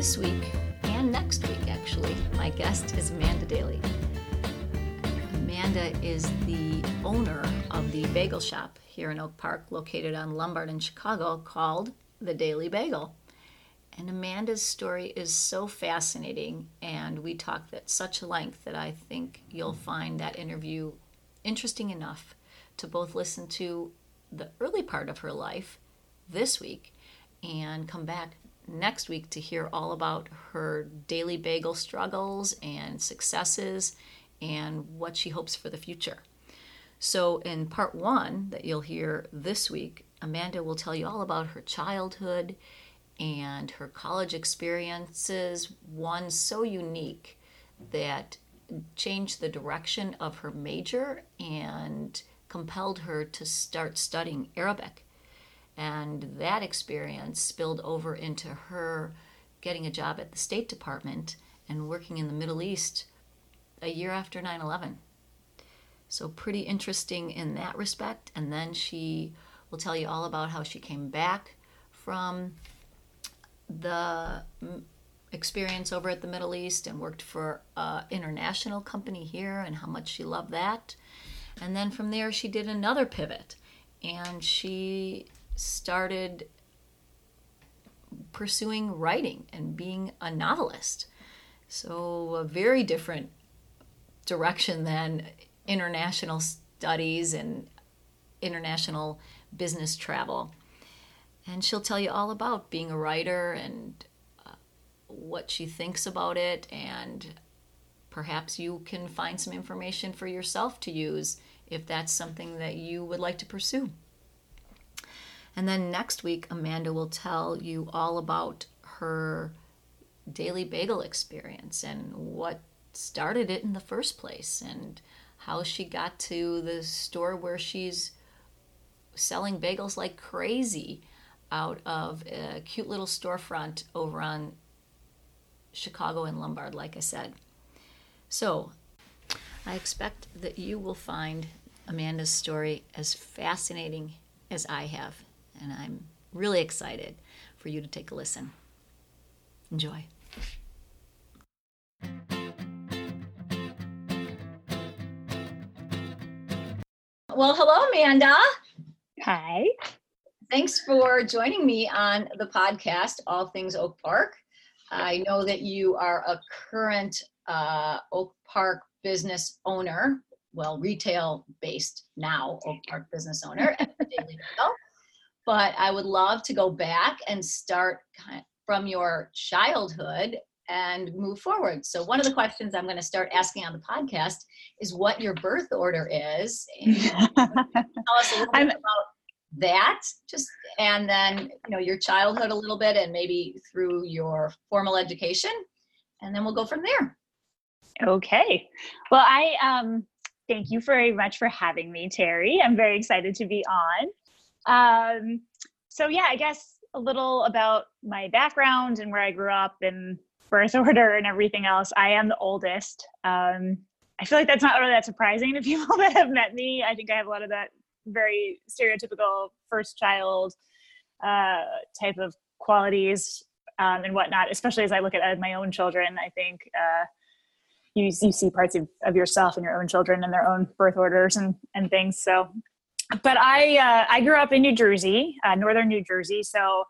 This week, and next week actually, my guest is Amanda Daly. Amanda is the owner of the bagel shop here in Oak Park, located on Lombard in Chicago, called The Daily Bagel. And Amanda's story is so fascinating, and we talked at such length that I think you'll find that interview interesting enough to both listen to the early part of her life this week and come back next week to hear all about her daily bagel struggles and successes and what she hopes for the future. So, in part one that you'll hear this week, Amanda will tell you all about her childhood and her college experiences, one so unique that changed the direction of her major and compelled her to start studying Arabic. And that experience spilled over into her getting a job at the State Department and working in the Middle East a year after 9 11. So, pretty interesting in that respect. And then she will tell you all about how she came back from the mm, experience over at the Middle East and worked for an international company here and how much she loved that. And then from there, she did another pivot and she started pursuing writing and being a novelist. So, a very different direction than international studies and international business travel. And she'll tell you all about being a writer and uh, what she thinks about it, and perhaps you can find some information for yourself to use if that's something that you would like to pursue. And then next week, Amanda will tell you all about her daily bagel experience and what started it in the first place and how she got to the store where she's selling bagels like crazy out of a cute little storefront over on Chicago and Lombard, like I said. So, I expect that you will find Amanda's story as fascinating as I have and I'm really excited for you to take a listen. Enjoy. Well, hello, Amanda. Hi. Thanks for joining me on the podcast, All Things Oak Park. I know that you are a current uh, Oak Park business owner, well, retail based now, Oak Park business owner at the Daily Bagel but I would love to go back and start from your childhood and move forward. So one of the questions I'm going to start asking on the podcast is what your birth order is. tell us a little bit about that just and then you know your childhood a little bit and maybe through your formal education and then we'll go from there okay well i um thank you very much for having me terry i'm very excited to be on um, so yeah, I guess a little about my background and where I grew up and birth order and everything else. I am the oldest. Um, I feel like that's not really that surprising to people that have met me. I think I have a lot of that very stereotypical first child uh, type of qualities um, and whatnot, especially as I look at my own children. I think uh, you, you see parts of, of yourself and your own children and their own birth orders and, and things. So but I uh, I grew up in New Jersey, uh, northern New Jersey. So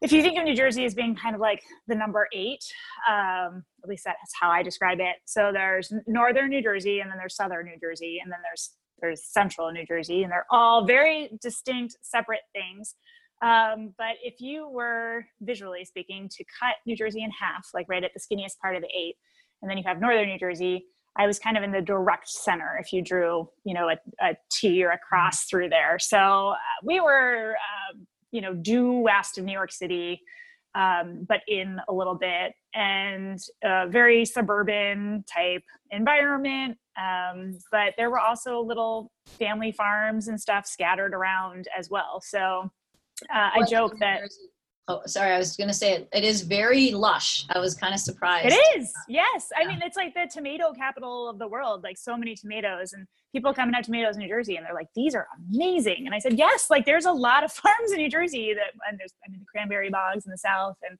if you think of New Jersey as being kind of like the number eight, um, at least that's how I describe it. So there's northern New Jersey, and then there's southern New Jersey, and then there's there's central New Jersey, and they're all very distinct, separate things. Um, but if you were visually speaking to cut New Jersey in half, like right at the skinniest part of the eight, and then you have northern New Jersey, I was kind of in the direct center if you drew, you know, a, a T or a cross through there. So uh, we were, uh, you know, due west of New York City. um, but in a little bit, and a very suburban type environment. Um, but there were also little family farms and stuff scattered around as well. So uh, I joke that. Oh, sorry. I was going to say it, it is very lush. I was kind of surprised. It is. Yes. Yeah. I mean, it's like the tomato capital of the world, like so many tomatoes and people come and have tomatoes in New Jersey and they're like, these are amazing. And I said, yes, like there's a lot of farms in New Jersey that, and there's, I mean, the cranberry bogs in the South and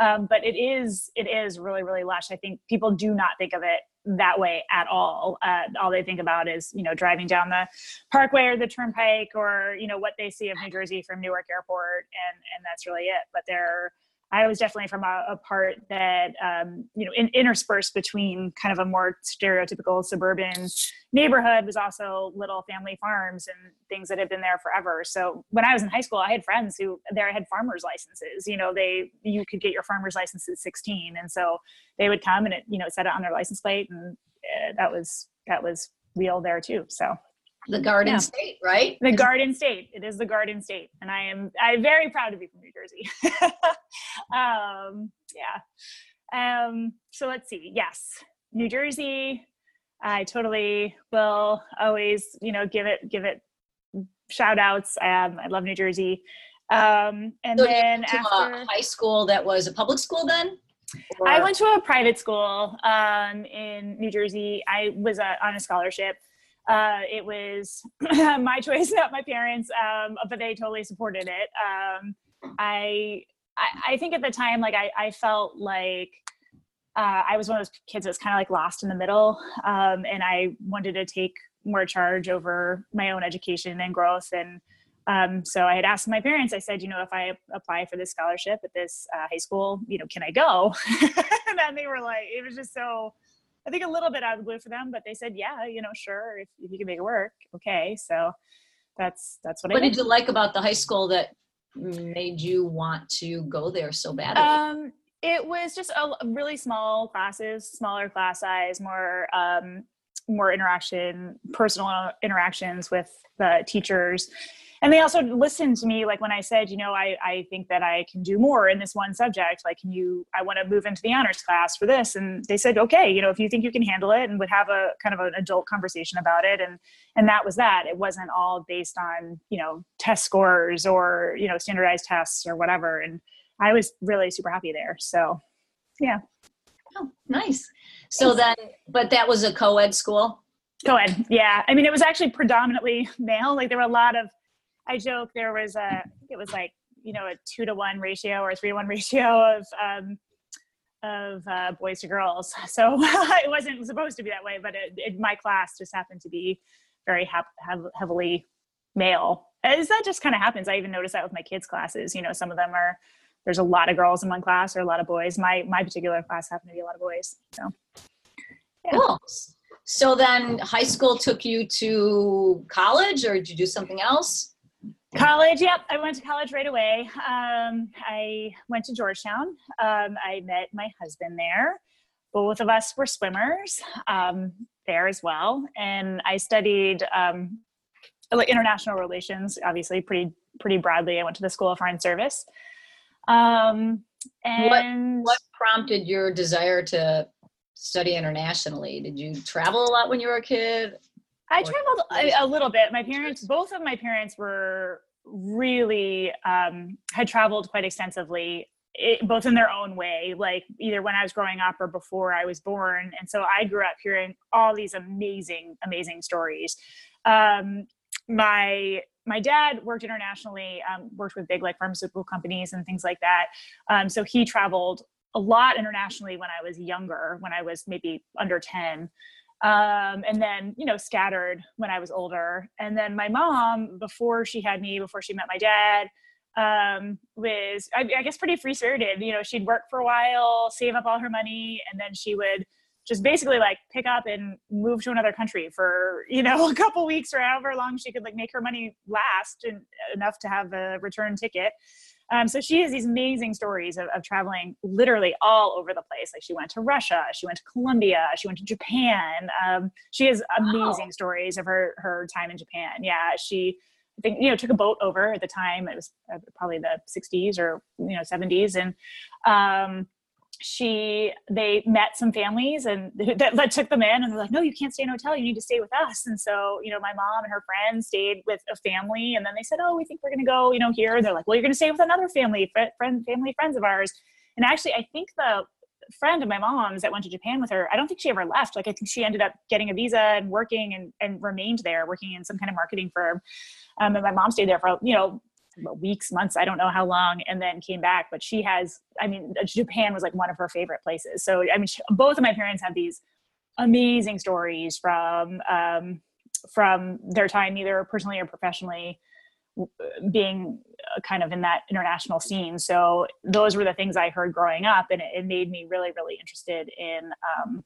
um, but it is it is really really lush. I think people do not think of it that way at all. Uh, all they think about is you know driving down the Parkway or the Turnpike or you know what they see of New Jersey from Newark Airport, and and that's really it. But there I was definitely from a, a part that um, you know in, interspersed between kind of a more stereotypical suburban neighborhood was also little family farms and things that had been there forever. So when I was in high school, I had friends who there had farmers licenses. You know, they you could get your farmer's license at 16, and so they would come and it you know set it on their license plate, and uh, that was that was real there too. So the Garden yeah. State, right? The Garden State. It is the Garden State, and I am I'm very proud to be from New Jersey. um, yeah. Um, so let's see. Yes, New Jersey. I totally will always, you know, give it give it shout outs. Um, I love New Jersey. Um, and so then after high school, that was a public school then. Or? I went to a private school um, in New Jersey. I was uh, on a scholarship uh, it was my choice, not my parents, um, but they totally supported it. Um, I, I, I think at the time, like I, I felt like uh, I was one of those kids that was kind of like lost in the middle, um, and I wanted to take more charge over my own education and growth. And um, so I had asked my parents. I said, you know, if I apply for this scholarship at this uh, high school, you know, can I go? and then they were like, it was just so I think a little bit out of the blue for them, but they said, yeah, you know, sure, if, if you can make it work, okay. So that's that's what, what I. What did you like about the high school that made you want to go there so badly? Um, it was just a really small classes, smaller class size, more um, more interaction, personal interactions with the teachers and they also listened to me like when i said you know I, I think that i can do more in this one subject like can you i want to move into the honors class for this. And they said okay you know if you think you can handle it and would have a kind of an adult conversation about it. And and that was that. It wasn't all based on you know test scores or you know standardized tests or whatever. And i was really super happy there. So yeah. Oh nice. So then but that was a co-ed school? Co-ed yeah. I mean it was actually predominantly male. Like there were a lot of I joke there was a, it was like, you know, a two to one ratio or three to one ratio of, um, of uh, boys to girls. So it wasn't supposed to be that way, but it, it, my class just happened to be very heavily male. As that just kind of happens. I even notice that with my kids' classes. You know, some of them are there's a lot of girls in one class or a lot of boys. My my particular class happened to be a lot of boys. So yeah. cool. So then high school took you to college or did you do something else? College, yep. I went to college right away. Um, I went to Georgetown. Um, I met my husband there. Both of us were swimmers um, there as well. And I studied um, international relations, obviously, pretty pretty broadly. I went to the School of Foreign Service. Um, and what, what prompted your desire to study internationally? Did you travel a lot when you were a kid? I traveled a, a, little bit. My parents, both of my parents were really um, had traveled quite extensively, it, both in their own way, like either when I was growing up or before I was born. And so I grew up hearing all these amazing, amazing stories. Um, my my dad worked internationally, um, worked with big like pharmaceutical companies and things like that. Um, so he traveled a lot internationally when I was younger, when I was maybe under 10 um, and then you know scattered when i was older. And then my mom before she had me before she met my dad um, was I, I guess pretty free spirited you know she'd work for a while save up all her money and then she would just basically like pick up and move to another country for you know a couple weeks or however long she could like make her money last and enough to have a return ticket um, so she has these amazing stories of, of, traveling literally all over the place. Like she went to Russia, she went to Colombia, she went to Japan. Um, she has amazing wow. stories of her her time in Japan. Yeah, she I think you know took a boat over at the time. It was uh, probably the 60s or you know 70s, and um, she they met some families and that, that took them in and they're like no you can't stay in a hotel you need to stay with us and so you know my mom and her friends stayed with a family and then they said oh we think we're going to go you know here and they're like well you're going to stay with another family friend family friends of ours and actually i think the friend of my mom's that went to Japan with her, I don't think she ever left. Like I think she ended up getting a visa and working and, and remained there, working in some kind of marketing firm. Um, and my mom stayed there for, you know, weeks, months, I don't know how long, and then came back. But she has, I mean, Japan was like one of her favorite places. So, I mean, she, both of my parents have these amazing stories from, um, from their time, either personally or professionally, being uh, kind of in that international scene. So those were the things I heard growing up, and it, it made me really, really interested in um,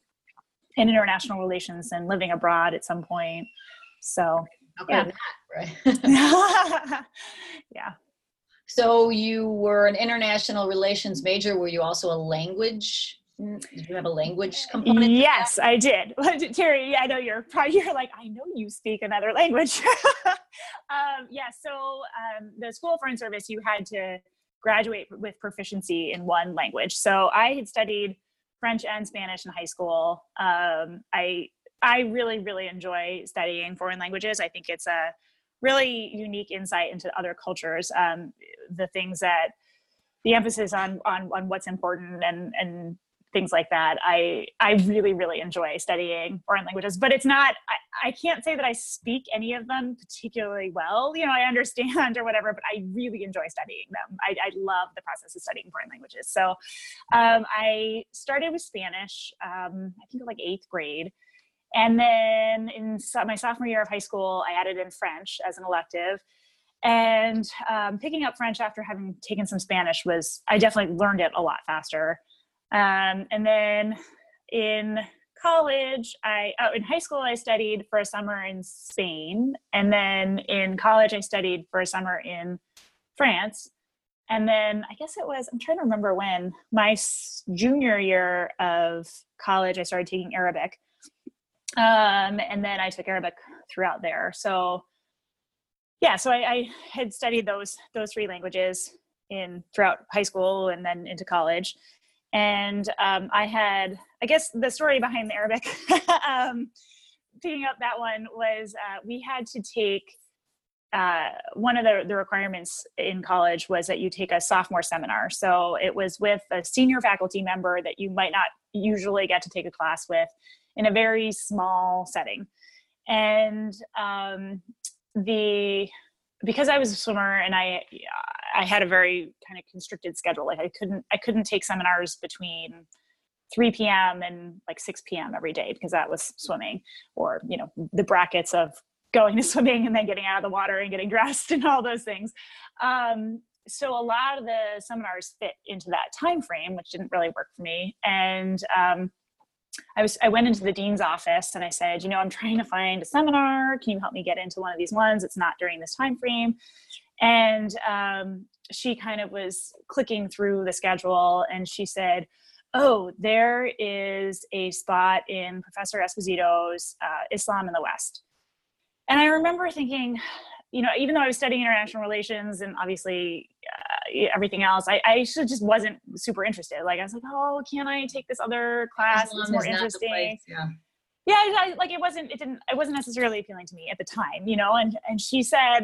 in international relations and living abroad at some point. So yeah. That, right? yeah. So you were an international relations major. Were you also a language Mm, did you have a language component? Yes, I did. Terry, I know you're probably you're like, I know you speak another language. um, yeah, so um, the School of Foreign Service, you had to graduate with proficiency in one language. So I had studied French and Spanish in high school. Um, I I really really enjoy studying foreign languages. I think it's a really unique insight into other cultures. Um, the things that the emphasis on on on what's important and and things like that. I I really really enjoy studying foreign languages, but it's not. I, I can't say that I speak any of them particularly well. You know, I understand or whatever, but I really enjoy studying them. I, I love the process of studying foreign languages. So um, I started with Spanish. Um, I think like eighth grade. And then in my sophomore year of high school, I added in French as an elective. And um, picking up french after having taken some spanish was i definitely learned it a lot faster. Um, and then in college, I oh, in high school I studied for a summer in Spain, and then in college I studied for a summer in France. And then I guess it was I'm trying to remember when my junior year of college I started taking Arabic, um, and then I took Arabic throughout there. So yeah, so I, I had studied those those three languages in throughout high school and then into college and um, I had, I guess, the story behind the Arabic, um, picking up that one was uh, we had to take uh, one of the, the requirements in college was that you take a sophomore seminar. So it was with a senior faculty member that you might not usually get to take a class with in a very small setting. And um, the because I was a swimmer and I I had a very kind of constricted schedule. Like I couldn't I couldn't take seminars between 3 p.m. and like 6 p.m. every day because that was swimming or you know the brackets of going to swimming and then getting out of the water and getting dressed and all those things. Um, so a lot of the seminars fit into that time frame, which didn't really work for me. And um, I was I went into the dean's office and I said, you know, I'm trying to find a seminar. Can you help me get into one of these ones? It's not during this time frame. And um, she kind of was clicking through the schedule and she said, oh, there is a spot in Professor Esposito's uh, Islam in the West. And I remember thinking, you know, even though I was studying international relations and obviously uh, everything else, I, I just wasn't super interested. Like I was like, oh, can I take this other class that's more interesting? Yeah. Yeah, I, like it wasn't. It didn't. It wasn't necessarily appealing to me at the time, you know. And and she said,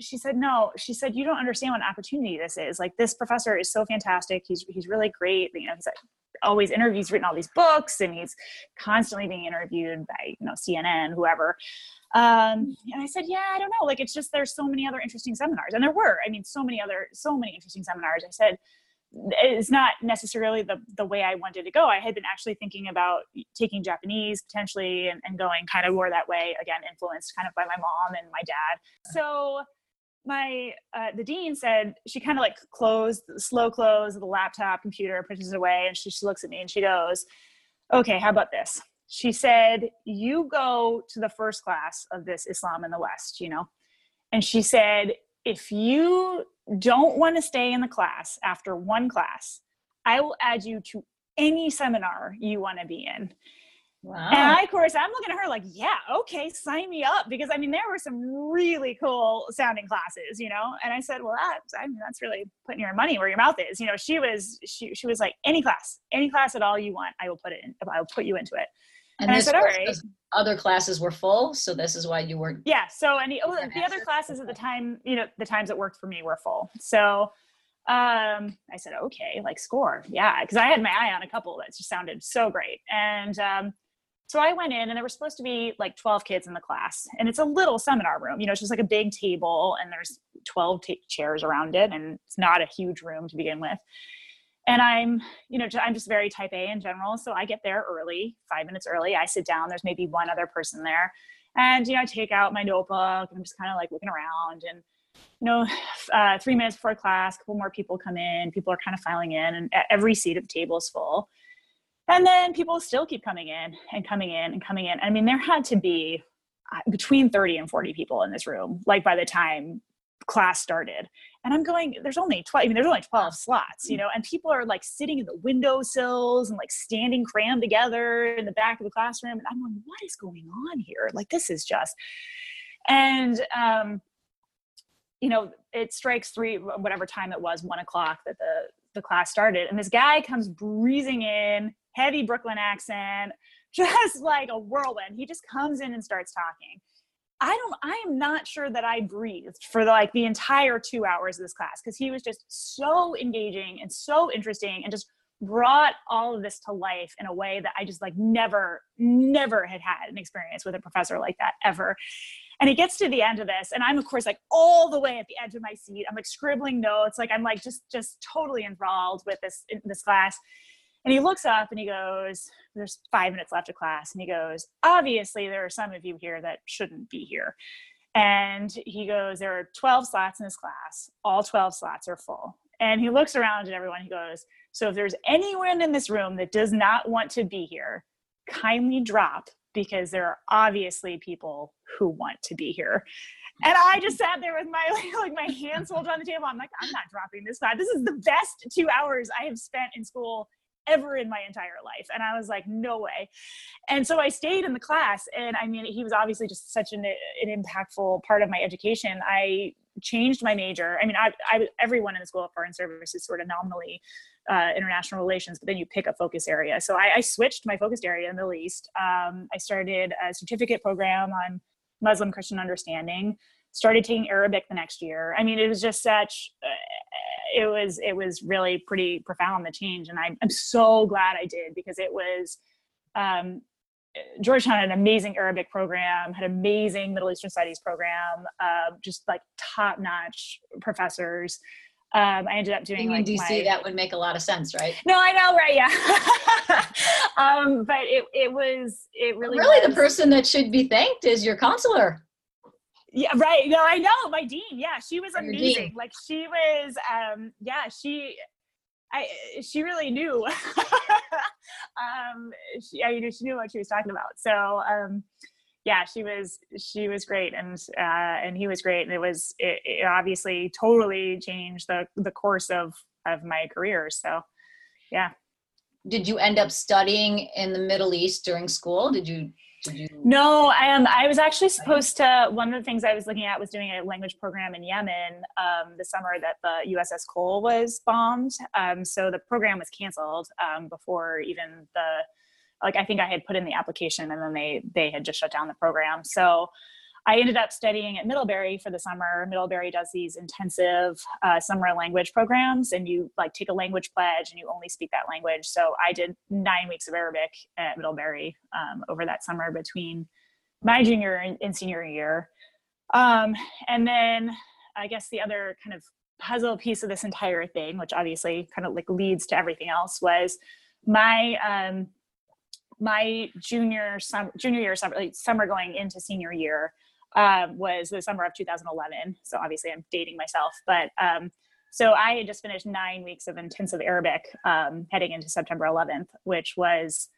she said, no. She said, you don't understand what an opportunity this is. Like this professor is so fantastic. He's he's really great. You know, he's like always interviews, written all these books, and he's constantly being interviewed by you know CNN, whoever. Um, and I said, yeah, I don't know. Like, it's just, there's so many other interesting seminars. And there were, I mean, so many other, so many interesting seminars. I said, it's not necessarily the, the way I wanted to go. I had been actually thinking about taking Japanese potentially and, and going kind of more that way, again, influenced kind of by my mom and my dad. So my uh, the dean said she kind of like closed slow close the laptop computer pushes it away and she, she looks at me and she goes okay how about this she said, You go to the first class of this Islam in the West, you know? And she said, If you don't want to stay in the class after one class, I will add you to any seminar you want to be in. Wow. And I, of course, I'm looking at her like, yeah, okay, sign me up. Because I mean, there were some really cool sounding classes, you know? And I said, well, that's, I mean, that's really putting your money where your mouth is. You know, she was, she, she was like, any class, any class at all you want, I will put it in, I'll put you into it. And, and I said, all right. Other classes were full. So this is why you weren't. Yeah. So, and the, oh, the other classes at the time, you know, the times that worked for me were full. So, um, I said, okay, like score. Yeah. Cause I had my eye on a couple that just sounded so great. And, um, so I went in and there were supposed to be like 12 kids in the class. And it's a little seminar room, you know, it's just like a big table and there's 12 t- chairs around it. And it's not a huge room to begin with. And I'm, you know, I'm just very type A in general. So I get there early, five minutes early. I sit down, there's maybe one other person there. And, you know, I take out my notebook and I'm just kind of like looking around and, you know, uh, three minutes before class, a couple more people come in, people are kind of filing in, and every seat at the table is full. And then people still keep coming in and coming in and coming in. I mean, there had to be uh, between 30 and 40 people in this room, like by the time class started. And I'm going, there's only 12, I mean, there's only 12 slots, you know, and people are like sitting in the windowsills and like standing crammed together in the back of the classroom. And I'm going, what is going on here? Like, this is just, and, um, you know, it strikes three, whatever time it was, one o'clock that the, the class started. And this guy comes breezing in heavy Brooklyn accent, just like a whirlwind. He just comes in and starts talking. I don't I am not sure that I breathed for the, like the entire 2 hours of this class because he was just so engaging and so interesting and just brought all of this to life in a way that I just like never never had had an experience with a professor like that ever. And he gets to the end of this, and I'm of course like all the way at the edge of my seat. I'm like scribbling notes, like I'm like just just totally enthralled with this this class. And he looks up and he goes, There's five minutes left of class. And he goes, Obviously, there are some of you here that shouldn't be here. And he goes, There are 12 slots in this class. All 12 slots are full. And he looks around at everyone. He goes, So if there's anyone in this room that does not want to be here, kindly drop because there are obviously people who want to be here. And I just sat there with my like my hands folded on the table. I'm like, I'm not dropping this class. This is the best two hours I have spent in school ever in my entire life. And I was like, no way. And so I stayed in the class. And I mean, he was obviously just such an, an impactful part of my education. I changed my major. I mean, I, I everyone in the School of Foreign Service is sort of nominally uh, international relations, but then you pick a focus area. So I, I switched my focused area in the Middle East. Um, I started a certificate program on Muslim Christian understanding. Started taking Arabic the next year. I mean, it was just such. Uh, it was it was really pretty profound the change and I'm, I'm so glad i did because it was um, georgetown had an amazing arabic program had amazing middle eastern studies program uh, just like top notch professors um, I ended up doing like in DC. My, that would make a lot of sense, right? No, I know, right? Yeah. um, but it it was it really really was. the person that should be thanked is your counselor. Yeah, right. No, I know my dean. Yeah, she was amazing. Like she was, um, yeah, she, I, she really knew. um, she, I mean, she knew what she was talking about. So, um, yeah, she was, she was great, and uh, and he was great, and it was, it, it obviously totally changed the the course of of my career. So, yeah. Did you end up studying in the Middle East during school? Did you you... No, I am. I was actually supposed to. One of the things I was looking at was doing a language program in Yemen um, the summer that the USS Cole was bombed. Um, so the program was canceled um, before even the. Like I think I had put in the application, and then they they had just shut down the program. So I ended up studying at Middlebury for the summer. Middlebury does these intensive uh, summer language programs, and you like take a language pledge and you only speak that language. So I did nine weeks of Arabic at Middlebury um, over that summer between my junior and, senior year. Um, and then I guess the other kind of puzzle piece of this entire thing, which obviously kind of like leads to everything else, was my um, my junior junior year summer, like summer going into senior year um, was the summer of 2011. So obviously, I'm dating myself, but um, so I had just finished nine weeks of intensive Arabic um, heading into September 11th, which was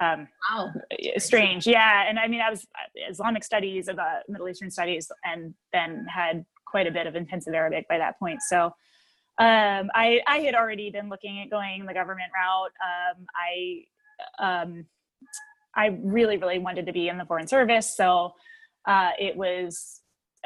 um, wow. strange. Yeah, and I mean, I was uh, Islamic studies, of uh, Middle Eastern studies, and then had quite a bit of intensive Arabic by that point. So um, I, I had already been looking at going the government route. Um, I um, I really, really wanted to be in the Foreign Service. So uh, it was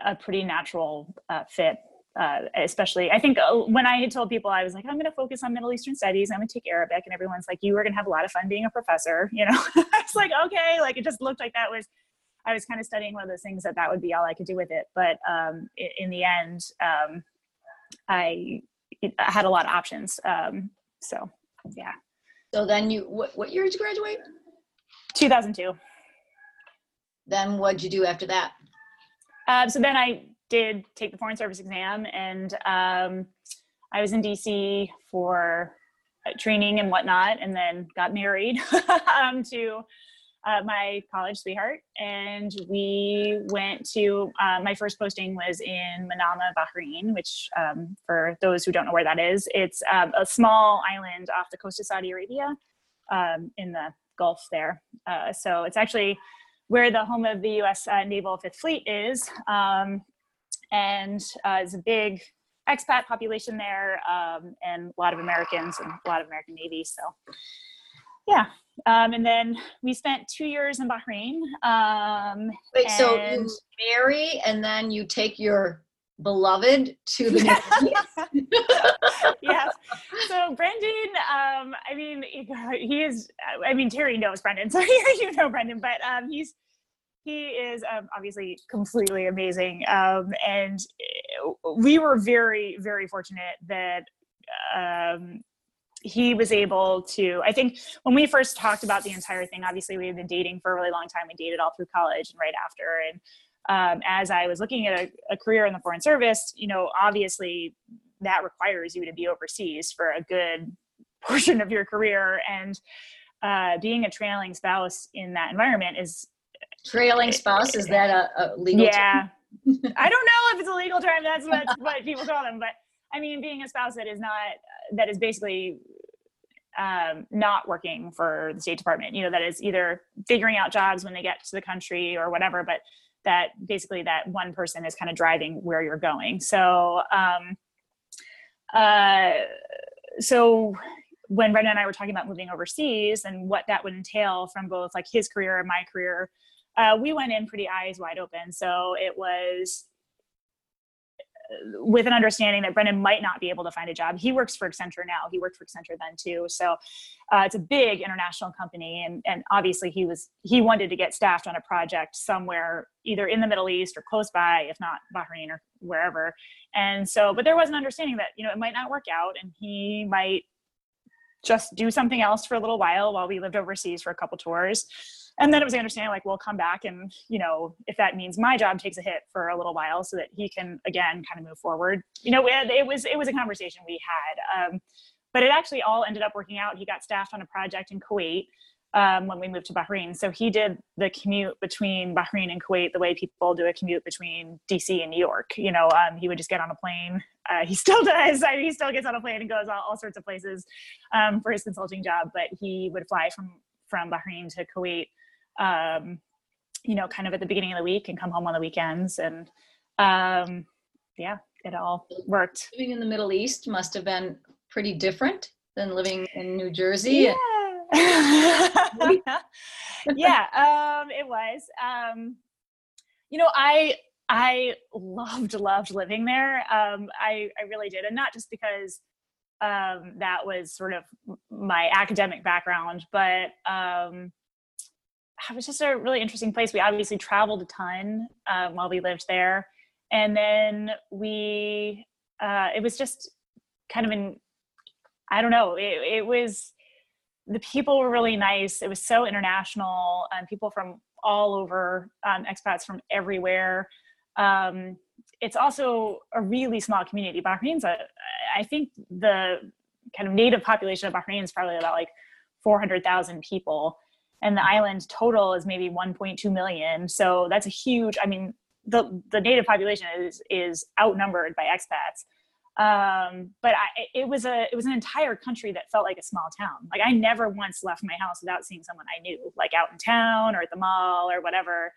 a pretty natural uh, fit. Uh, especially, I think uh, when I had told people I was like, I'm going to focus on Middle Eastern studies, I'm going to take Arabic, and everyone's like, you were going to have a lot of fun being a professor. You know, it's like, okay, like it just looked like that was. I was kind of studying one of those things that that would be all I could do with it. But um, in, in, the end, um, I, I, had a lot of options. Um, so yeah. So then you, what, what year did you graduate? 2002. Then what'd you do after that? Uh, so then I did take the Foreign Service exam and um, I was in DC for uh, training and whatnot, and then got married um, to uh, my college sweetheart. And we went to, uh, my first posting was in Manama, Bahrain, which, um, for those who don't know where that is, it's um, a small island off the coast of Saudi Arabia um, in the Gulf there. Uh, so it's actually where the home of the U.S. Uh, Naval Fifth Fleet is, um, and uh, it's a big expat population there, um, and a lot of Americans and a lot of American Navy. So, yeah. Um, and then we spent two years in Bahrain. Um, Wait, so you marry and then you take your beloved to the yes. So brendan um i mean he is i mean terry knows brendan so you know brendan but um he's he is um, obviously completely amazing um and we were very very fortunate that um he was able to i think when we first talked about the entire thing obviously we had been dating for a really long time we dated all through college and right after and um, as I was looking at a, a, career in the Foreign Service, you know, obviously that requires you to be overseas for a good portion of your career. And uh, being a trailing spouse in that environment is trailing spouse. Is that a, a legal? Yeah, I don't know if it's a legal term. That's what, what people call them, but I mean, being a spouse that is not that is basically um, not working for the State Department. You know, that is either figuring out jobs when they get to the country or whatever, but that basically that one person is kind of driving where you're going. So, um, uh, so when Brendan and I were talking about moving overseas and what that would entail from both like his career and my career, uh, we went in pretty eyes wide open. So it was with an understanding that Brendan might not be able to find a job. He works for Accenture now. He worked for Accenture then too. So uh, it's a big international company, and and obviously he was he wanted to get staffed on a project somewhere either in the Middle East or close by, if not Bahrain or wherever. And so, but there was an understanding that you know it might not work out, and he might just do something else for a little while while we lived overseas for a couple tours. And then it was understanding like we'll come back and you know if that means my job takes a hit for a little while so that he can again kind of move forward. You know it, it was it was a conversation we had um, but it actually all ended up working out. He got staffed on a project in kuwait um, when we moved to bahrain so he did the commute between bahrain and kuwait the way people do a commute between dc and new york you know um, he would just get on a plane uh, he still does I mean, he still gets on a plane and goes all, all sorts of places um, for his consulting job but he would fly from from bahrain to kuwait um, you know, kind of at the beginning of the week and come home on the weekends. And um, yeah, it all worked. Living in the Middle East must have been pretty different than living in New Jersey. Yeah, yeah um, it was. Um, you know, I I loved loved living there. Um, I I really did, and not just because um, that was sort of my academic background, but um, it was just a really interesting place. We obviously traveled a ton um, while we lived there, and then we uh, it was just kind of in I don't know. It, it was the people were really nice. It was so international, and people from all over, um, expats from everywhere. Um, it's also a really small community. Bahrain's a, I think the kind of native population of Bahrain is probably about like 400,000 people and the island total is maybe 1.2 million so that's a huge i mean the the native population is is outnumbered by expats um, but I, it was a it was an entire country that felt like a small town like i never once left my house without seeing someone i knew like out in town or at the mall or whatever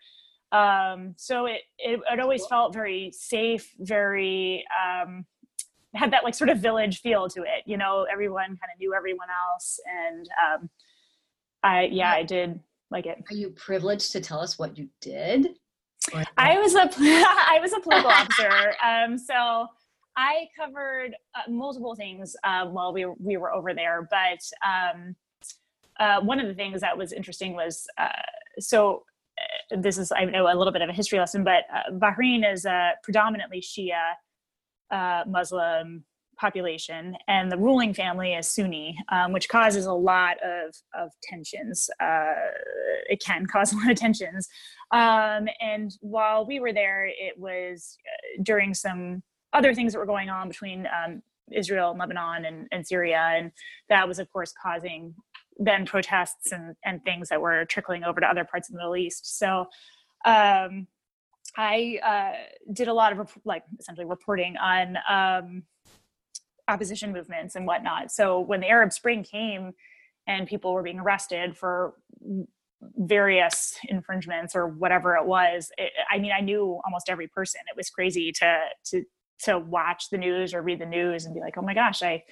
um, so it, it, it always felt very safe very um, had that like sort of village feel to it you know everyone kind of knew everyone else and um, I yeah, I did like it. Are you privileged to tell us what you did? I was a I was a political officer. Um, so I covered uh, multiple things uh, while we we were over there, but um, uh, one of the things that was interesting was uh, so. Uh, this is I know a little bit of a history lesson, but uh, Bahrain is a predominantly Shia Muslim population, and the ruling family is Sunni, um, which causes a lot of of tensions. it can cause a lot of tensions. Um, and while we were there, it was during some other things that were going on between um, Israel and Lebanon and, and Syria. And that was, of course, causing then protests and, and things that were trickling over to other parts of the Middle East. So um, I uh, did a lot of like essentially reporting on um, opposition movements and whatnot. So when the Arab Spring came and people were being arrested for various infringements or whatever it was, it, I mean, I knew almost every person. It was crazy to to to watch the news or read the news and be like, oh my gosh, I,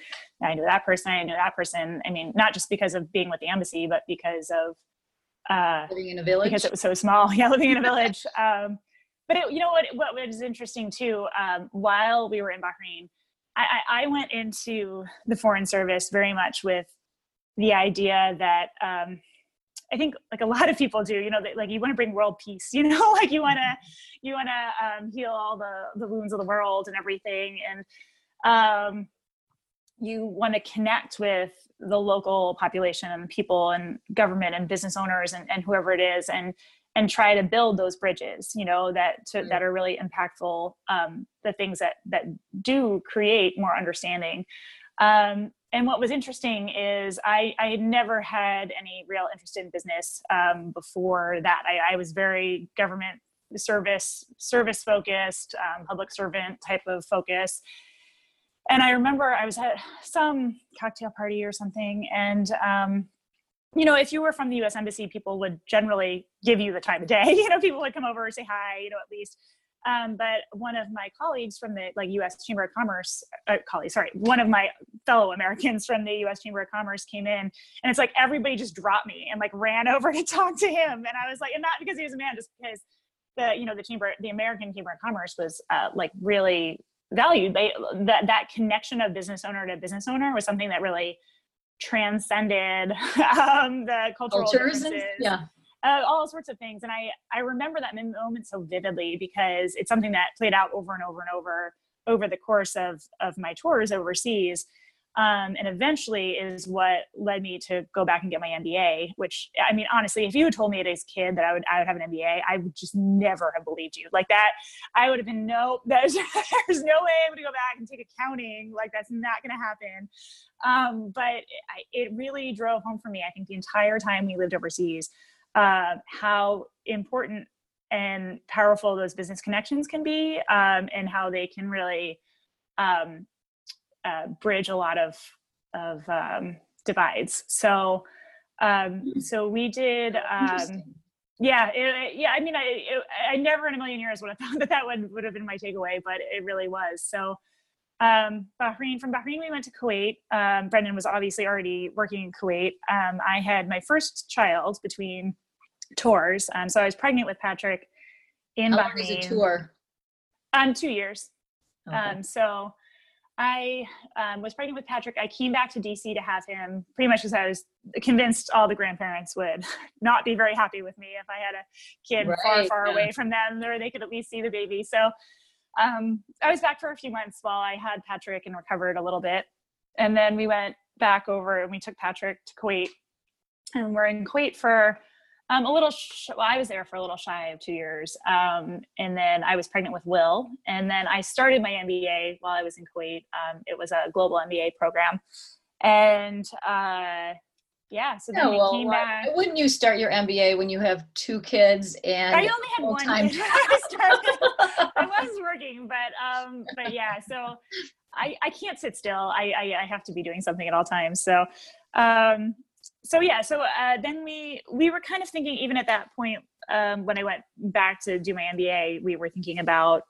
I knew that person, I knew that person. I mean, not just because of being with the embassy, but because of uh, living in a village. Because it was so small. Yeah, living in a village. Um, but it, you know what? What was interesting too, um, while we were in Bahrain, I, I, I, went into the foreign service very much with the idea that um, I think like a lot of people do, you know, that, like you want to bring world peace, you know, like you want to, you want to um, heal all the, the wounds of the world and everything. And um, you want to connect with the local population and people and government and business owners and, and whoever it is and, and try to build those bridges, you know, that, to, that are really impactful. Um, the things that, that do create more understanding. Um, and what was interesting is I, I had never had any real interest in business um, before that. I, I, was very government service service focused, um, public servant type of focus. And I remember I was at some cocktail party or something, and um, you know, if you were from the U.S. Embassy, people would generally give you the time of day. You know, people would come over and say hi. You know, at least. Um, but one of my colleagues from the like U.S. Chamber of Commerce, uh, colleague, sorry, one of my fellow Americans from the U.S. Chamber of Commerce came in, and it's like everybody just dropped me and like ran over to talk to him, and I was like, and not because he was a man, just because the you know the chamber, the American Chamber of Commerce was uh, like really valued. They that that connection of business owner to business owner was something that really transcended um, the cultural Cultures yeah uh, all sorts of things. And I, I remember that moment so vividly because it's something that played out over and over and over over the course of, of my tours overseas. Um, and eventually is what led me to go back and get my MBA. Which I mean, honestly, if you had told me as a kid that I would I would have an MBA, I would just never have believed you. Like that, I would have been no. There's there's no way I'm going to go back and take accounting. Like that's not going to happen. Um, but it, it really drove home for me. I think the entire time we lived overseas, uh, how important and powerful those business connections can be um, and how they can really um, uh, bridge a lot of of um, divides. So um, hmm. so we did um, yeah it, yeah i mean I, it, I never in a million years would have thought that that would, would have been my takeaway but it really was. So um, Bahrain. From Bahrain, we went to Kuwait. Um, Brendan was obviously already working in Kuwait. Um, I had my first child between tours. Um, so I was pregnant with Patrick in How Bahrain. Long is a tour? Um, two years. Okay. Um, so I um, was pregnant with Patrick. I came back to DC to have him pretty much because I was convinced all the grandparents would not be very happy with me if I had a kid right, far, far yeah. away from them, or they could at least see the baby. So um, I was back for a few months while I had Patrick and recovered a little bit. And then we went back over and we took Patrick to Kuwait. And we're in Kuwait for um, a little, sh- well, I was there for a little shy of two years. Um, and then I was pregnant with Will. And then I started my MBA while I was in Kuwait. Um, it was a global MBA program. And uh, yeah, so then yeah, well, came back. Wouldn't you start your MBA when you have two kids and I only had one I started. I was working, but um, but yeah, so I I can't sit still. I, I I have to be doing something at all times. So um, so yeah, so uh, then we we were kind of thinking even at that point um, when I went back to do my MBA, we were thinking about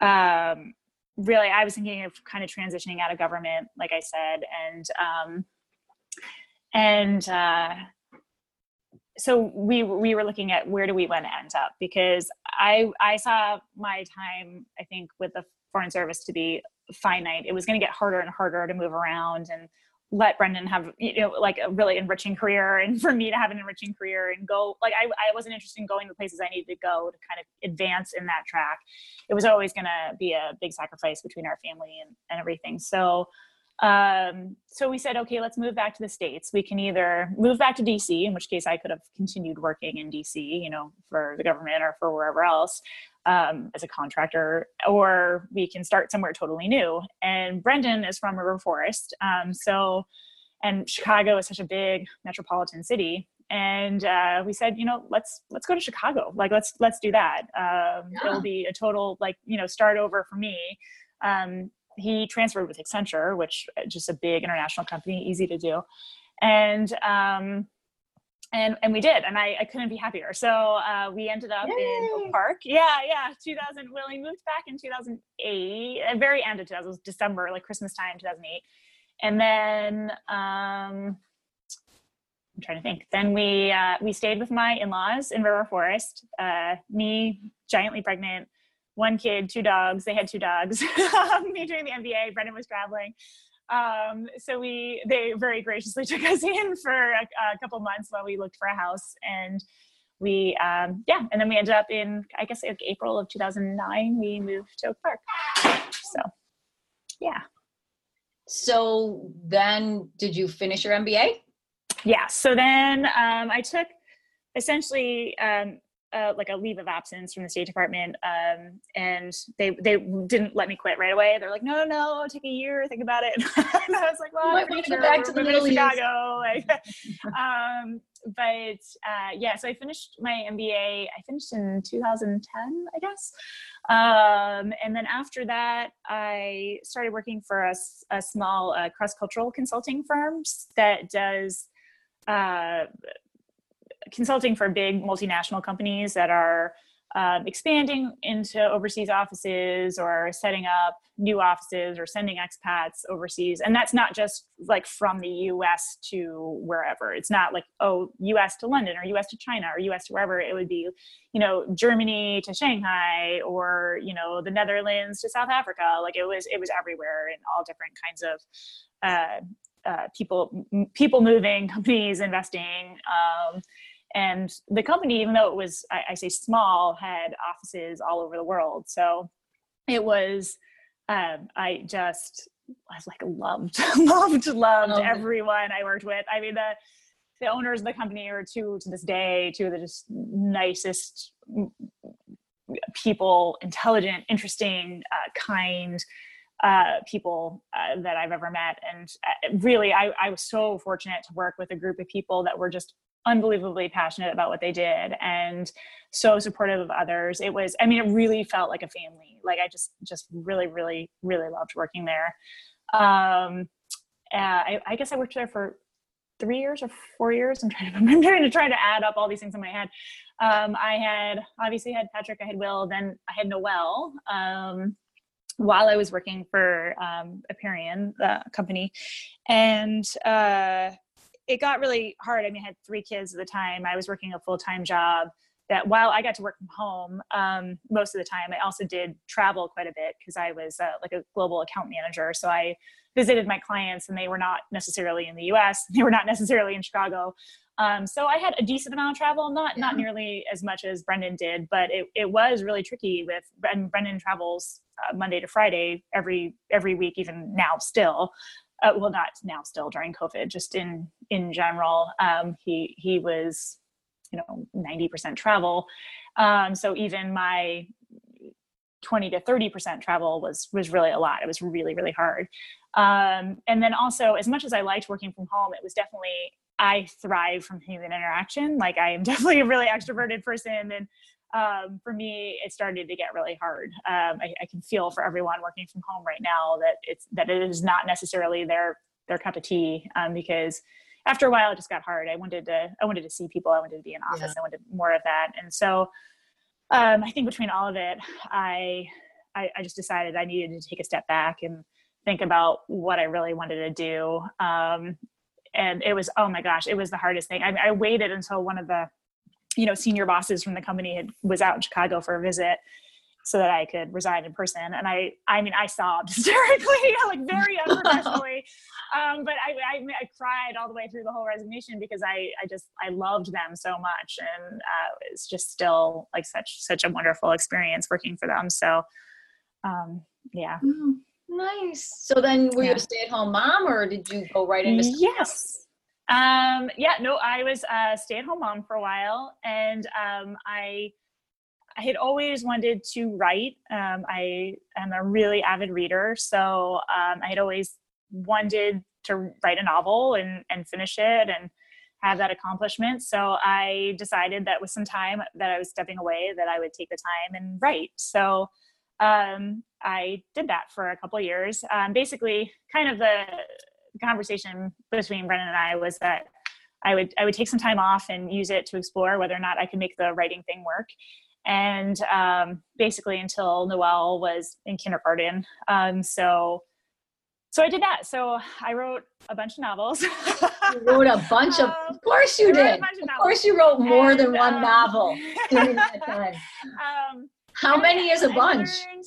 um, really I was thinking of kind of transitioning out of government, like I said, and um, and uh, so we we were looking at where do we want to end up because I I saw my time I think with the foreign service to be finite. It was going to get harder and harder to move around and let Brendan have you know like a really enriching career and for me to have an enriching career and go like I, I wasn't interested in going to places I needed to go to kind of advance in that track. It was always gonna be a big sacrifice between our family and, and everything. So um, so we said, okay, let's move back to the States. We can either move back to DC, in which case I could have continued working in DC, you know, for the government or for wherever else um, as a contractor, or we can start somewhere totally new. And Brendan is from River Forest. Um, so, and Chicago is such a big metropolitan city. And uh, we said, you know, let's let's go to Chicago. Like, let's let's do that. Um, yeah. It'll be a total like you know start over for me. Um, he transferred with Accenture, which uh, just a big international company, easy to do, and um, and and we did, and I, I couldn't be happier. So uh, we ended up Yay. in Oak Park. Yeah, yeah, 2000. Well, we moved back in 2008, at very end of 2000, was December, like Christmas time, 2008, and then um, I'm trying to think. Then we uh, we stayed with my in-laws in River Forest. Uh, me, giantly pregnant, one kid, two dogs. They had two dogs. me doing the MBA. Brendan was traveling. Um, so we they very graciously took us in for a, a couple months while we looked for a house and we um, yeah and then we ended up in i guess like april of 2009 we moved to oak park so yeah so then did you finish your mba yeah so then um, i took essentially um, uh, like a leave of absence from the State Department, um, and they they didn't let me quit right away. They're like, no, no, no, take a year, think about it. and I was like, well, I'm pretty sure back to the Middle of Chicago. Like, um, but uh, yeah, so I finished my MBA. I finished in 2010, I guess. Um, and then after that, I started working for a, a small uh, cross cultural consulting firm that does uh, consulting for big multinational companies that are um, expanding into overseas offices or setting up new offices or sending expats overseas. And that's not just like from the us to wherever. It's not like oh us to london or us to china or us to wherever. It would be you know germany to shanghai or you know the netherlands to south africa. Like it was it was everywhere in all different kinds of uh, uh, people people moving companies investing um, and the company, even though it was, I, I say small, had offices all over the world. So it was, um, I just, I was like loved, loved, loved oh. everyone I worked with. I mean, the, the owners of the company are two to this day, two of the just nicest people, intelligent, interesting, uh, kind uh, people uh, that I've ever met. And uh, really, I, I was so fortunate to work with a group of people that were just unbelievably passionate about what they did and so supportive of others. It was i mean it really felt like a family. Like i just just really really really loved working there. Um uh, I, I, guess i worked there for three years or four years. I'm trying to i'm trying to try to add up all these things in my head. Um, i had obviously had patrick i had will then i had noel. Um, while i was working for um, Aperian, the company and uh it got really hard. I mean, I had three kids at the time. I was working a full time job. That while I got to work from home um, most of the time, I also did travel quite a bit because I was uh, like a global account manager. So I visited my clients, and they were not necessarily in the U.S. They were not necessarily in Chicago. Um, so I had a decent amount of travel, not not nearly as much as Brendan did, but it, it was really tricky. With and Brendan travels uh, Monday to Friday every every week, even now still. Uh, well not now still during covid just in in general. Um, he he was you know 90% travel. Um, so even my 20 to 30% travel was was really a lot. It was really really hard. Um, and then also as much as i liked working from home it was definitely i thrive from human interaction like i am definitely a really extroverted person and um, for me, it started to get really hard. Um, I, I, can feel for everyone working from home right now that it's that it is not necessarily their their cup of tea um, because after a while it just got hard. I wanted to I wanted to see people. I wanted to be in office. Yeah. I wanted more of that. And so um, I think between all of it, I, I, I just decided I needed to take a step back and think about what I really wanted to do. Um, and it was oh my gosh it was the hardest thing I, I waited until one of the you know senior bosses from the company had, was out in chicago for a visit so that I could resign in person. And I, I mean, I sobbed hysterically, like very unprofessionally. um, but I, I, I, cried all the way through the whole resignation because I, I just, I loved them so much. And uh, it's just still like such, such a wonderful experience working for them. So, um, yeah. Mm, nice. So then were yeah. you a stay at home mom or did you go right into Yes. Um, yeah, no, I was a stay at home mom for a while and um, I, I had always wanted to write. Um, I am a really avid reader, so um, I had always wanted to write a novel and, and finish it and have that accomplishment. So I decided that with some time that I was stepping away, that I would take the time and write. So um, I did that for a couple of years. Um, basically, kind of the conversation between Brendan and I was that I would I would take some time off and use it to explore whether or not I could make the writing thing work and um, basically until Noel was in kindergarten. Um, so, so I did that. So I wrote a bunch of novels. you wrote a bunch of, of um, course you did. Of, of course you wrote more and, than one um, novel during that time. Um, How many is a bunch? Learned,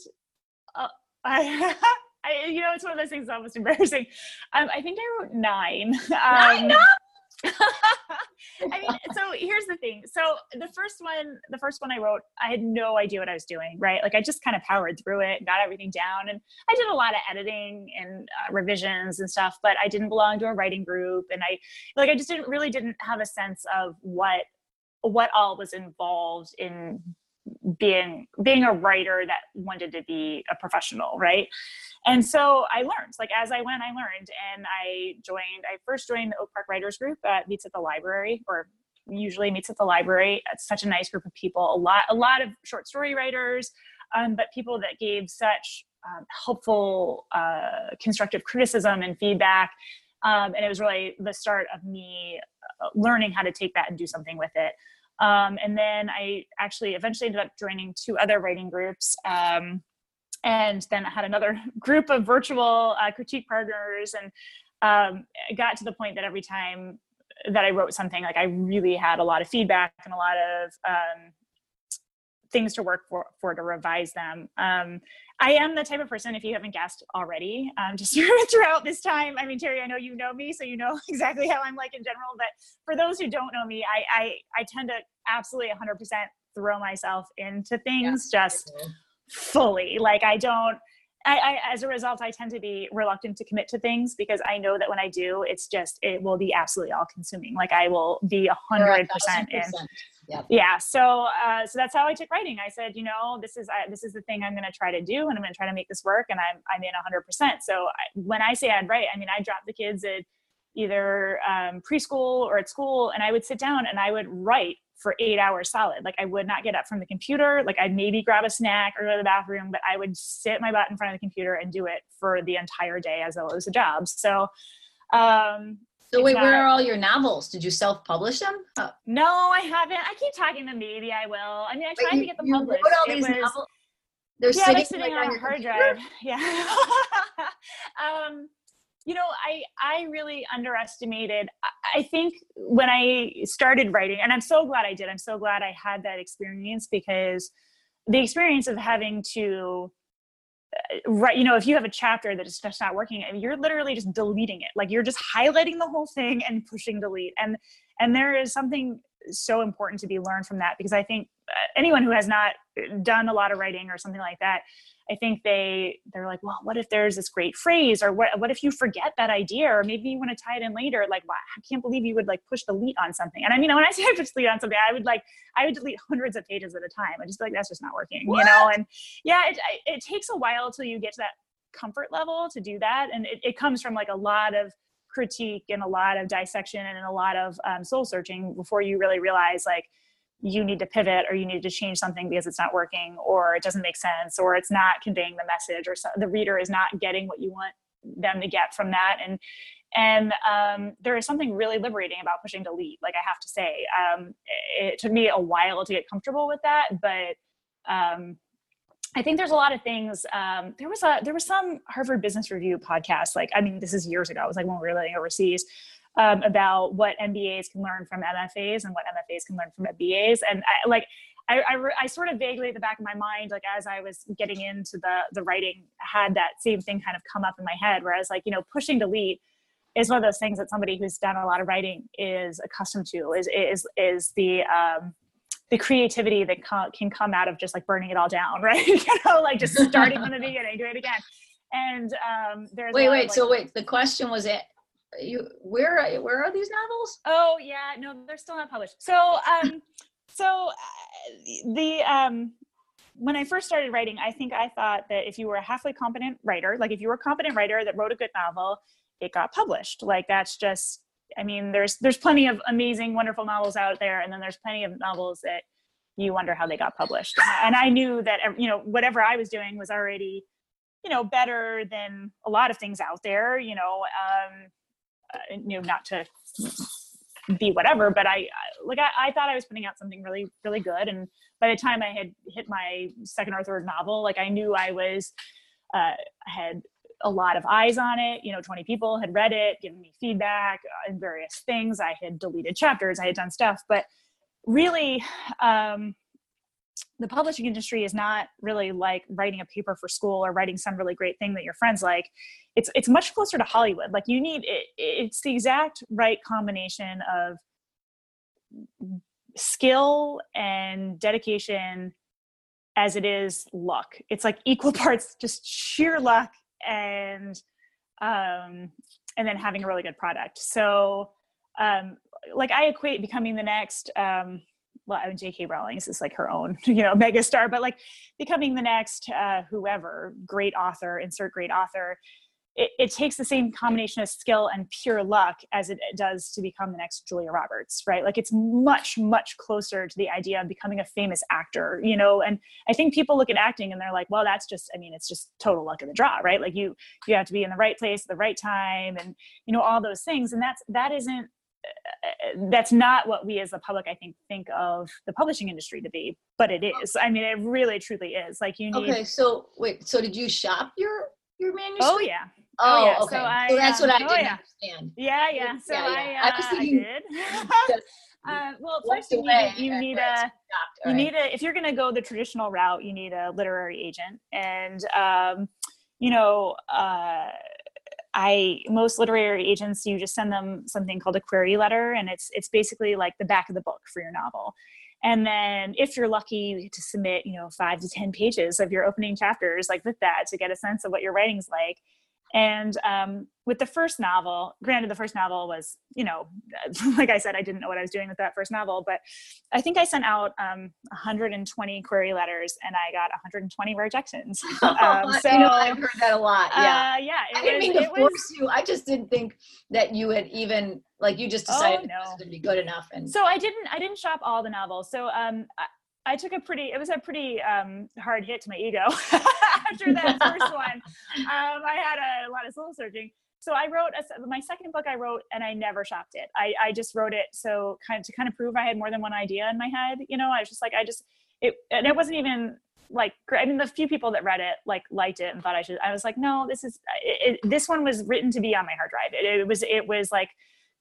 I, I, you know, it's one of those things that's almost embarrassing. Um, I think I wrote nine. nine? I mean, so here's the thing. So the first one, the first one I wrote, I had no idea what I was doing, right? Like I just kind of powered through it, got everything down, and I did a lot of editing and uh, revisions and stuff. But I didn't belong to a writing group, and I like I just didn't really didn't have a sense of what what all was involved in being being a writer that wanted to be a professional right? And so i learned like as i went i learned and i joined i first joined the oak park writers group that meets at the library or usually meets at the library. It's such a nice group of people a lot a lot of short story writers um, but people that gave such um, helpful uh, constructive criticism and feedback um, and it was really the start of me uh, learning how to take that and do something with it um, and then I actually eventually ended up joining two other writing groups. Um, and then I had another group of virtual uh, critique partners. And um, got to the point that every time that I wrote something, like I really had a lot of feedback and a lot of um, things to work for, for to revise them. Um, I am the type of person, if you haven't guessed already, um, just throughout this time. I mean, Terry, I know you know me, so you know exactly how I'm like in general. But for those who don't know me, I I, I tend to absolutely 100% throw myself into things yeah, just fully. Like I don't. I, I, as a result, I tend to be reluctant to commit to things because I know that when I do, it's just it will be absolutely all consuming. Like I will be a hundred percent in Yep. Yeah. So, uh, so that's how I took writing. I said, you know, this is this is the thing I'm going to try to do, and I'm going to try to make this work, and I'm I'm in 100. percent So I, when I say I'd write, I mean I dropped the kids at either um, preschool or at school, and I would sit down and I would write for eight hours solid. Like I would not get up from the computer. Like I'd maybe grab a snack or go to the bathroom, but I would sit my butt in front of the computer and do it for the entire day as though it was a job. So um, so wait, not, where are all your novels? Did you self-publish them? Oh. No, I haven't. I keep talking to maybe I will. I mean, I tried you, to get them published. Wrote all these was, novels. They're yeah, sitting, sitting like on, a hard drive. Yeah. um, you know, I I really underestimated. I think when I started writing, and I'm so glad I did. I'm so glad I had that experience because the experience of having to right you know if you have a chapter that is just not working and you're literally just deleting it. Like you're just highlighting the whole thing and pushing delete. And and there is something so important to be learned from that because i think uh, anyone who has not done a lot of writing or something like that I think they they're like, well, what if there's this great phrase, or what what if you forget that idea, or maybe you want to tie it in later? Like, wow, I can't believe you would like push the delete on something. And I mean, when I say I push delete on something, I would like I would delete hundreds of pages at a time. I just feel like that's just not working, what? you know. And yeah, it it takes a while till you get to that comfort level to do that, and it, it comes from like a lot of critique and a lot of dissection and a lot of um, soul searching before you really realize like you need to pivot or you need to change something because it's not working or it doesn't make sense or it's not conveying the message or so, the reader is not getting what you want them to get from that and and um, there is something really liberating about pushing delete like i have to say um, it took me a while to get comfortable with that but um, I think there's a lot of things. Um, there was a there was some Harvard Business Review podcast. Like, I mean, this is years ago. It was like when we were living overseas, um, about what MBAs can learn from MFAs and what MFAs can learn from MBAs. And I, like, I, I, I, sort of vaguely at the back of my mind, like as I was getting into the the writing, had that same thing kind of come up in my head. Whereas, like you know, pushing delete is one of those things that somebody who's done a lot of writing is accustomed to. Is is is the um, the creativity that co- can come out of just like burning it all down, right? you know, like just starting from the beginning, do it again. And um, there's wait, wait. Like, so wait, the question was it. You where where are these novels? Oh yeah, no, they're still not published. So um, so uh, the um, when I first started writing, I think I thought that if you were a halfway competent writer, like if you were a competent writer that wrote a good novel, it got published. Like that's just I mean, there's there's plenty of amazing, wonderful novels out there, and then there's plenty of novels that you wonder how they got published. And I knew that you know whatever I was doing was already you know better than a lot of things out there. You know, um, you know, not to be whatever, but I like I, I thought I was putting out something really really good, and by the time I had hit my second or third novel, like I knew I was uh, had a lot of eyes on it. You know, 20 people had read it, given me feedback and various things. I had deleted chapters, I had done stuff, but really, um, the publishing industry is not really like writing a paper for school or writing some really great thing that your friends like. It's it's much closer to Hollywood. Like you need it, it's the exact right combination of skill and dedication as it is luck. It's like equal parts just sheer luck and um, and then having a really good product. So um, like I equate becoming the next um, well, I mean, J.K. Rowling is like her own, you know, megastar, but like becoming the next uh, whoever, great author, insert great author, it, it, takes the same combination of skill and pure luck as it does to become the next Julia Roberts, right? Like it's much, much closer to the idea of becoming a famous actor, you know. And I think people look at acting and they're like, well, that's just, I mean, it's just total luck of the draw, right? Like you, you have to be in the right place at the right time, and you know all those things. And that's that isn't that's not what we as the public i think think of the publishing industry to be but it is i mean it really truly is like you need okay so wait so did you shop your your manuscript oh yeah Oh, oh, yeah. okay. So, I, so that's um, what I oh, didn't yeah. understand. Yeah, yeah. So yeah, yeah. I, uh, I, was thinking, I did. uh, well, first you need, you need a you right. need a if you're going to go the traditional route, you need a literary agent, and um, you know, uh, I most literary agents you just send them something called a query letter, and it's it's basically like the back of the book for your novel. And then if you're lucky, you get to submit, you know, five to 10 pages of your opening chapters, like with that, to get a sense of what your writing's like. And um, with the first novel, granted, the first novel was, you know, like I said, I didn't know what I was doing with that first novel, but I think I sent out um, 120 query letters and I got 120 rejections. Um, so, you know, I've heard that a lot. Yeah. Uh, yeah. I didn't was, mean to force was, you. I just didn't think that you had even like you just decided oh, no. it was going to be good enough. And so I didn't, I didn't shop all the novels. So um, I took a pretty, it was a pretty um, hard hit to my ego after that first one. Um, I had a, a, lot of soul searching. So I wrote a, my second book I wrote and I never shopped it. I, I just wrote it so kind of to kind of prove I had more than one idea in my head. You know, I was just like, I just, it, and it wasn't even like, I mean, the few people that read it like liked it and thought I should, I was like, no, this is, it, it, this one was written to be on my hard drive. It, it was, it was like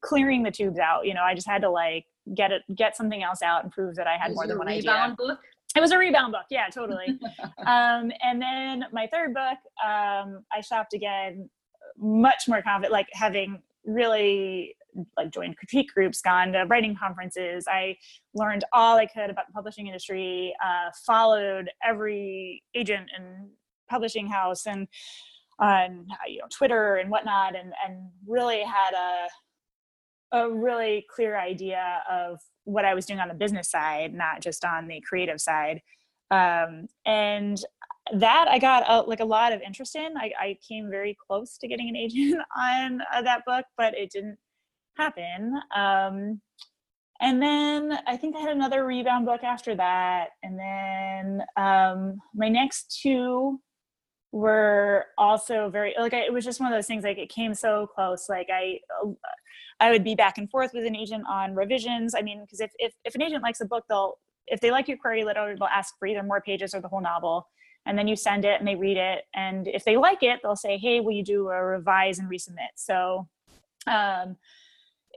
clearing the tubes out. You know, I just had to like get it get something else out and prove that I had more than one idea. Book? It was a rebound book, yeah, totally. um, and then my third book, um, I shopped again, much more confident, like having really like joined critique groups, gone to writing conferences. I learned all I could about the publishing industry, uh, followed every agent and publishing house and on you know Twitter and whatnot, and and really had a a really clear idea of what I was doing on the business side, not just on the creative side. Um, and that I got a, like a lot of interest in. I, I came very close to getting an agent on uh, that book, but it didn't happen. Um, and then I think I had another rebound book after that. And then um, my next two were also very like it was just one of those things like it came so close like i I would be back and forth with an agent on revisions. I mean, because if, if, if an agent likes a book, they'll, if they like your query letter, they'll ask for either more pages or the whole novel. And then you send it and they read it. And if they like it, they'll say, hey, will you do a revise and resubmit? So um,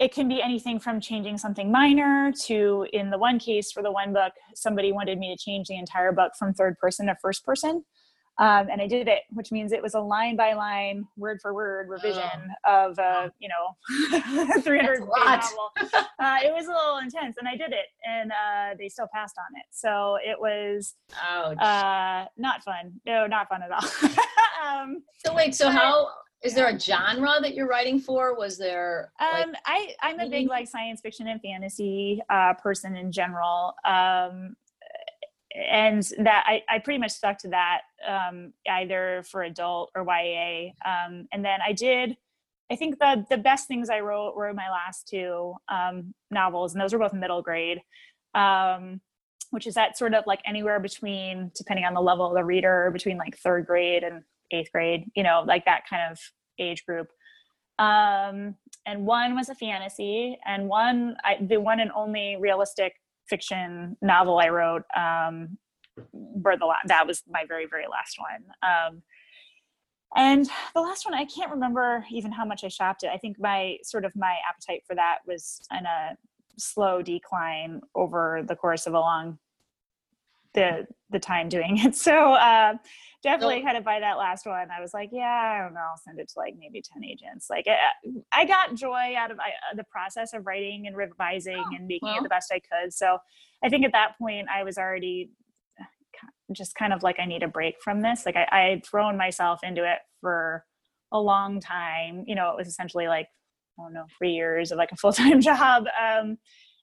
it can be anything from changing something minor to, in the one case for the one book, somebody wanted me to change the entire book from third person to first person. Um, and I did it, which means it was a line by line, word for word revision oh. of a you know 300 novel. Uh, it was a little intense, and I did it, and uh, they still passed on it. So it was uh, not fun. No, not fun at all. um, so wait, so but, how is there a genre that you're writing for? Was there? Like, um, I I'm a big like science fiction and fantasy uh, person in general. Um, and that I, I pretty much stuck to that um, either for adult or YA. Um, and then I did, I think the the best things I wrote were my last two um, novels, and those were both middle grade, um, which is that sort of like anywhere between, depending on the level of the reader, between like third grade and eighth grade, you know, like that kind of age group. Um, and one was a fantasy, and one, I, the one and only realistic fiction novel I wrote um, were the la- that was my very very last one. Um, and the last one, I can't remember even how much I shopped it. I think my sort of my appetite for that was in a slow decline over the course of a long the the time doing it. So uh, definitely kind of by that last one, I was like, yeah, I don't know, I'll send it to like maybe ten agents. Like I got joy out of I, uh, the process of writing and revising oh, and making well. it the best I could. So I think at that point, I was already uh, just kind of like I need a break from this. Like I, I had thrown myself into it for a long time. You know, it was essentially like I don't know three years of like a full time job. Um,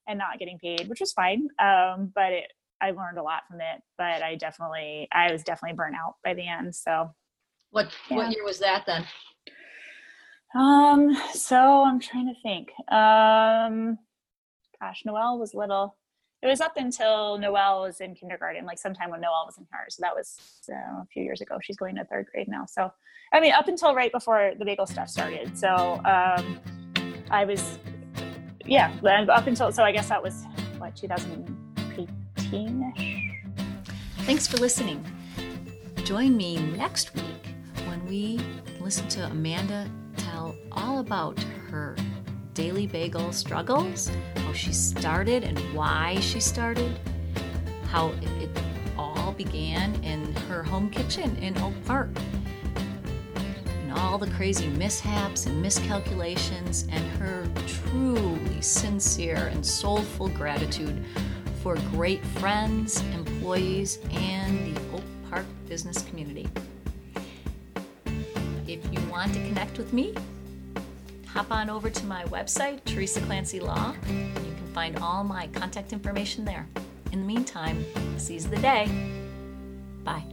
and not getting paid, which was fine. Um, but it I learned a lot from it, but I definitely I was definitely burnt out by the end. So what yeah. what year was that then? Um, so I'm trying to think. Um gosh, Noelle was little. It was up until Noelle was in kindergarten, like sometime when Noelle was in her. So that was uh, a few years ago. She's going to third grade now. So, I mean, up until right before the bagel stuff started. So, um, I was, yeah, up until, so I guess that was what, 2008, Thanks for listening. Join me next week when we listen to Amanda tell all about her daily bagel struggles, how she started and why she started, how it, all began in her home kitchen in Oak Park, and all the crazy mishaps and miscalculations, and her truly sincere and soulful gratitude for great friends, employees, and the Oak Park business community. If you want to connect with me, hop on over to my website, Teresa Clancy Law. You can find all my contact information there. In the meantime, seize the day. Bye.